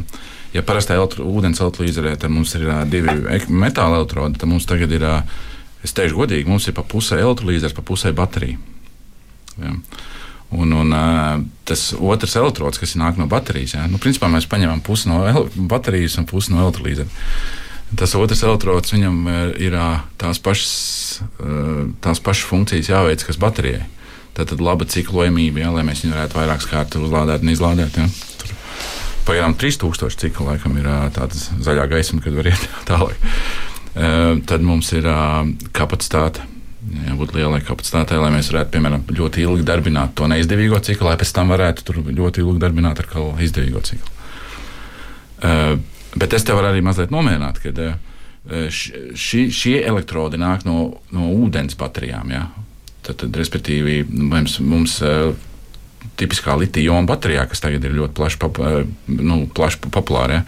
Ja parastā elektro, ūdens elektrolīzerē mums ir uh, divi metāla elektrodi, tad mums tagad ir, uh, es teikšu godīgi, mums ir pa pusē elektrolīzers, pa pusē baterija. Ja. Un, un uh, tas otrs elektrods, kas nāk no baterijas, ja, nu, principā mēs paņemam pusi no baterijas un pusi no elektrolīzera. Tas otrs elektrods viņam ir tās pašas, tās pašas funkcijas jāveic, kas baterijai. Tātad laba ciklojamība, ja, lai mēs viņu varētu vairākas kārtas uzlādēt un izlādēt. Tur pagaidām 3000 ciklu laikam ir tāda zaļā gaisma, kad var iet <laughs> tālāk. Tad mums ir kapacitāte. Jābūt lielai kapacitātei, lai mēs varētu, piemēram, ļoti ilgi darbināt to neizdevīgo ciklu, lai pēc tam varētu tur ļoti ilgi darbināt ar kaut izdevīgo ciklu. Bet es te varu arī mazliet nomierināt, ka šie, šie elektrodi nāk no, no ūdens baterijām. Ja? Tad, tad, respektīvi, mums, mums uh, tipiskā litija-jona baterijā, kas tagad ir ļoti plaši, uh, nu, plaši populāra, ja,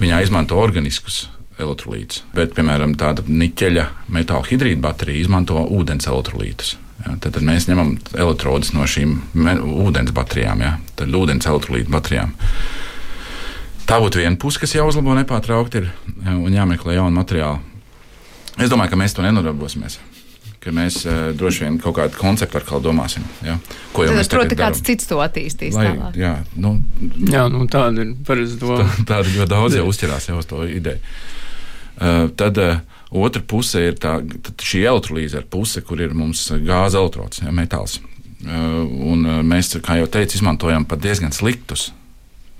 viņā izmanto organiskus elektrolītus. Bet, piemēram, tāda niķeļa metāla hidrīta baterija izmanto ūdens elektrolītus. Ja, tad, tad mēs ņemam elektrodus no šīm ūdens baterijām, ja, tad ūdens elektrolītu baterijām. Tā būtu viena puse, kas jāuzlabo nepārtraukti ir, un jāmeklē jauni materiāli. Es domāju, ka mēs to nenodarbosimies ka mēs uh, droši vien kaut kādu konceptu atkal domāsim. Ja? Ko jau Tad, mēs proti, kāds cits to attīstīs. Lai, tālāk. jā, nu, jā nu, tāda ir parasti doma. Tā, tāda ļoti daudz jau uzķerās jau uz to ideju. Uh, tad uh, otra puse ir tā, šī elektrolīze puse, kur ir mums gāze elektrods, ja, metāls. Uh, un uh, mēs, kā jau teicu, izmantojam pat diezgan sliktus.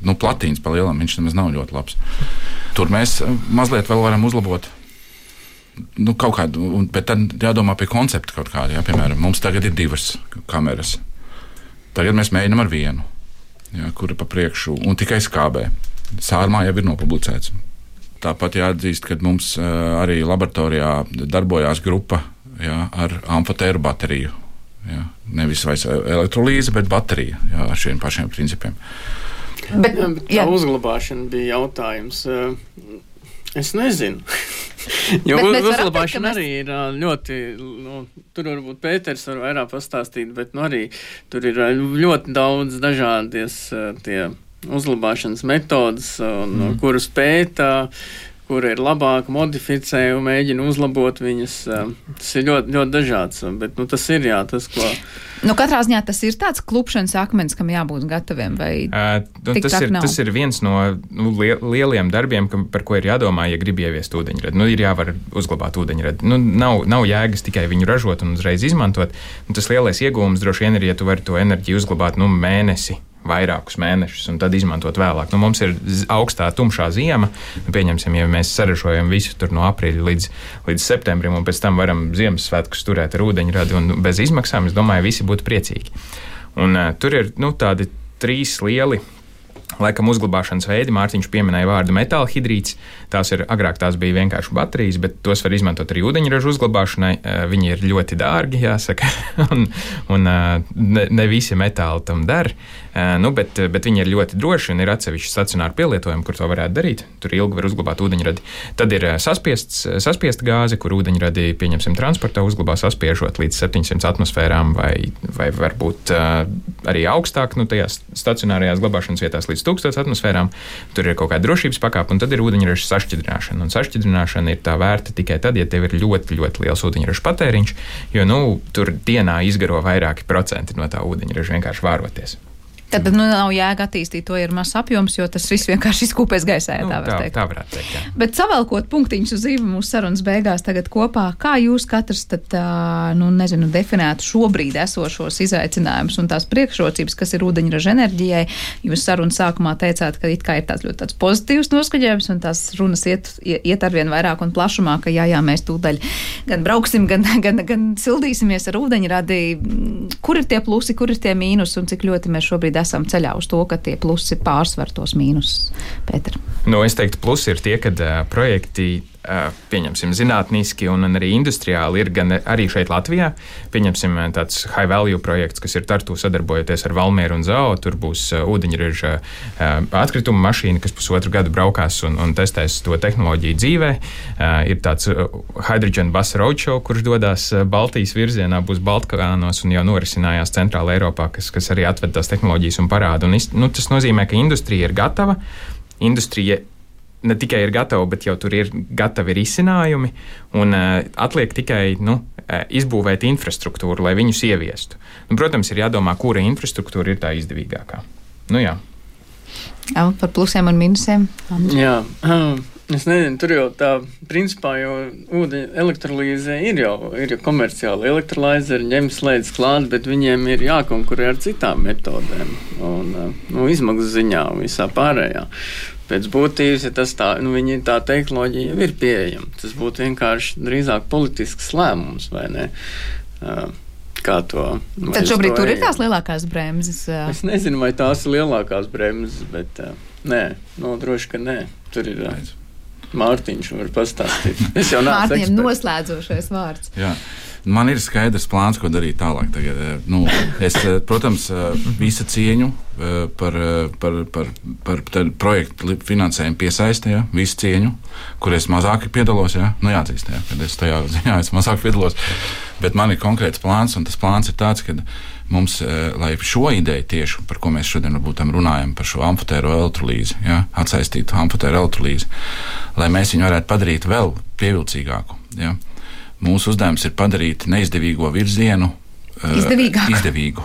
Nu, platīns pa lielam viņš nemaz nav ļoti labs. Tur mēs mazliet vēl varam uzlabot nu, kaut kādu, un, bet tad jādomā pie koncepta kaut kāda. Jā, piemēram, mums tagad ir divas kameras. Tagad mēs mēģinām ar vienu, jā, kura pa priekšu un tikai skābē. Sārmā jau ir nopublicēts. Tāpat jāatzīst, ka mums arī laboratorijā darbojās grupa jā, ar amfotēru bateriju. Jā. Nevis vairs elektrolīze, bet baterija jā, ar šiem pašiem principiem. Bet, jā, bet tā jā. uzglabāšana bija jautājums. Es nezinu. <laughs> jo uz, uzglabāšana mēs... arī ir ļoti. Nu, tur varbūt Pēters var vairāk pastāstīt, bet nu, arī tur ir ļoti daudz dažādas uzglabāšanas metodas, un, mm. kuras pēta kur ir labāk, modificē un mēģina uzlabot viņas. Tas ir ļoti, ļoti dažāds, bet nu, tas ir jā, tas, ko. Nu, katrā ziņā tas ir tāds klupšanas akmens, kam jābūt gataviem. Uh, tas, ir, nav? tas ir viens no nu, lieliem darbiem, kam, par ko ir jādomā, ja grib ieviest ūdeņradi. Nu, ir jāvar uzglabāt ūdeņradi. Nu, nav, nav jēgas tikai viņu ražot un uzreiz izmantot. Nu, tas lielais iegūms droši vien ir, ja tu vari to enerģiju uzglabāt nu, mēnesi vairākus mēnešus un tad izmantot vēlāk. Nu, mums ir augstā, tumšā ziema. Nu, pieņemsim, ja mēs saražojam visu no aprīļa līdz, līdz septembrim, un pēc tam varam Ziemassvētkus turēt ar ūdeņradi un bez izmaksām, es domāju, visi būtu priecīgi. Un, uh, tur ir nu, tādi trīs lieli Laikam uzglabāšanas veidi, Mārtiņš pieminēja vārdu metāla hidrīts. Tās ir agrāk tās bija vienkārši baterijas, bet tos var izmantot arī ūdeņraža uzglabāšanai. Eh, viņi ir ļoti dārgi, jāsaka, <laughs> un, un eh, ne, ne visi metāli tam der. Eh, nu, bet, bet viņi ir ļoti droši un ir atsevišķi stacionāri pielietojumi, kur to varētu darīt. Tur ilgi var uzglabāt ūdeņradi. Tad ir saspiests, saspiesta gāze, kur ūdeņradi, pieņemsim, transportā uzglabā saspiežot līdz 700 atmosfērām vai, vai varbūt arī augstāk, nu, tajās stacionārajās glabāšanas vietās līdz 1000 atmosfērām. Tur ir kaut kāda drošības pakāpe, un tad ir ūdeņraža sašķidrināšana. Un sašķidrināšana ir tā vērta tikai tad, ja tev ir ļoti, ļoti liels ūdeņraža patēriņš, jo nu, tur dienā izgaro vairāki procenti no tā ūdeņraža vienkārši vāroties. Tad nu, nav jēga attīstīt to, ja ir mazs apjoms, jo tas viss vienkārši izkūpēs gaisā. Ja nu, tā, var tā, teikt. tā varētu teikt. Jā. Bet savelkot punktiņus uz zīme mūsu sarunas beigās tagad kopā, kā jūs katrs tad, nu, nezinu, definētu šobrīd esošos izaicinājumus un tās priekšrocības, kas ir ūdeņraža enerģijai? Jūs sarunas sākumā teicāt, ka it kā ir tāds ļoti tāds pozitīvs noskaņojums un tās runas iet, iet arvien vairāk un plašumā, ka jā, jā, mēs tūdaļ gan brauksim, gan, gan, gan sildīsimies ar ūdeņradi. Kur ir tie plusi, kur ir tie mīnus un cik ļoti mēs šobrīd esam ceļā uz to, ka tie plusi pārsver tos mīnusus. Nu, es teiktu, plusi ir tie, ka uh, projekti pieņemsim, zinātniski un arī industriāli ir gan arī šeit Latvijā. Pieņemsim tāds high value projekts, kas ir Tartu sadarbojoties ar Valmieru un Zao. Tur būs ūdeņraža atkrituma mašīna, kas pusotru gadu braukās un, un testēs to tehnoloģiju dzīvē. Ir tāds Hydrogen Bus Roadshow, kurš dodas Baltijas virzienā, būs Baltkānos un jau norisinājās Centrāla Eiropā, kas, kas arī atved tās tehnoloģijas un parāda. Un, nu, tas nozīmē, ka industrija ir gatava. Industrija ne tikai ir gatava, bet jau tur ir gatavi risinājumi. Un, uh, atliek tikai nu, uh, izbūvēt infrastruktūru, lai viņus ieviestu. Nu, protams, ir jādomā, kura infrastruktūra ir tā izdevīgākā. Nu, jā. Jā, par plusiem un mīnusiem. Jā, es nezinu, tur jau tā, principā, jau ūdeņa elektrolīze ir jau, ir jau komerciāli elektrolīzeri, ņem slēdz klāt, bet viņiem ir jākonkurē ar citām metodēm un nu, izmaksu ziņā un visā pārējā pēc būtības, ja tas tā, nu, viņi, tā tehnoloģija jau ir pieejama. Tas būtu vienkārši drīzāk politisks lēmums, vai ne? Uh, kā to. Tad šobrīd tur ir tās lielākās bremzes. Es nezinu, vai tās ir lielākās bremzes, bet uh, nē, no, droši, ka nē. Tur ir. Uh, Mārtiņš var pastāstīt. Es jau nācu. Mārtiņam noslēdzošais vārds. Jā. Man ir skaidrs plāns, ko darīt tālāk. Tagad, eh, nu, es, eh, protams, eh, visu cieņu par, par, par, par projektu finansējumu piesaistē, ja, visu cieņu, kur es mazāk piedalos. Ja, nu, jāatzīst, ja, kad es tajā ziņā es mazāk piedalos. Bet man ir konkrēts plāns, un tas plāns ir tāds, ka mums, lai šo ideju tieši par ko mēs šodien runājam, par šo amfotēro elektrolīzi, ja, atsaistītu amfotēro elektrolīzi, lai mēs viņu varētu padarīt vēl pievilcīgāku. Ja, Mūsu uzdevums ir padarīt neizdevīgo virzienu uh, izdevīgāku. izdevīgu.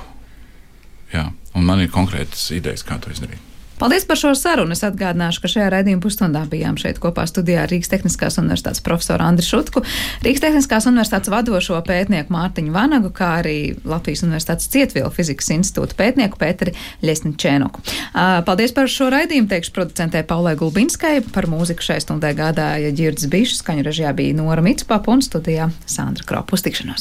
Jā, un man ir konkrētas idejas, kā to izdarīt. Paldies par šo sarunu. Es atgādināšu, ka šajā raidījuma pusstundā bijām šeit kopā studijā Rīgas Tehniskās Universitātes profesoru Andriu Šutku, Rīgas Tehniskās Universitātes vadošo pētnieku Mārtiņu Vanagu, kā arī Latvijas Universitātes Cietvielu fizikas institūta pētnieku Pēteri Ļesničēnoku. Paldies par šo raidījumu, teikšu producentē Paulai Gulbinskai. Par mūziku šai stundai gādāja Ģirds Bišs, skaņu režijā bija Nora Mitspapa un studijā Sandra Kropa. Uz tikšanos!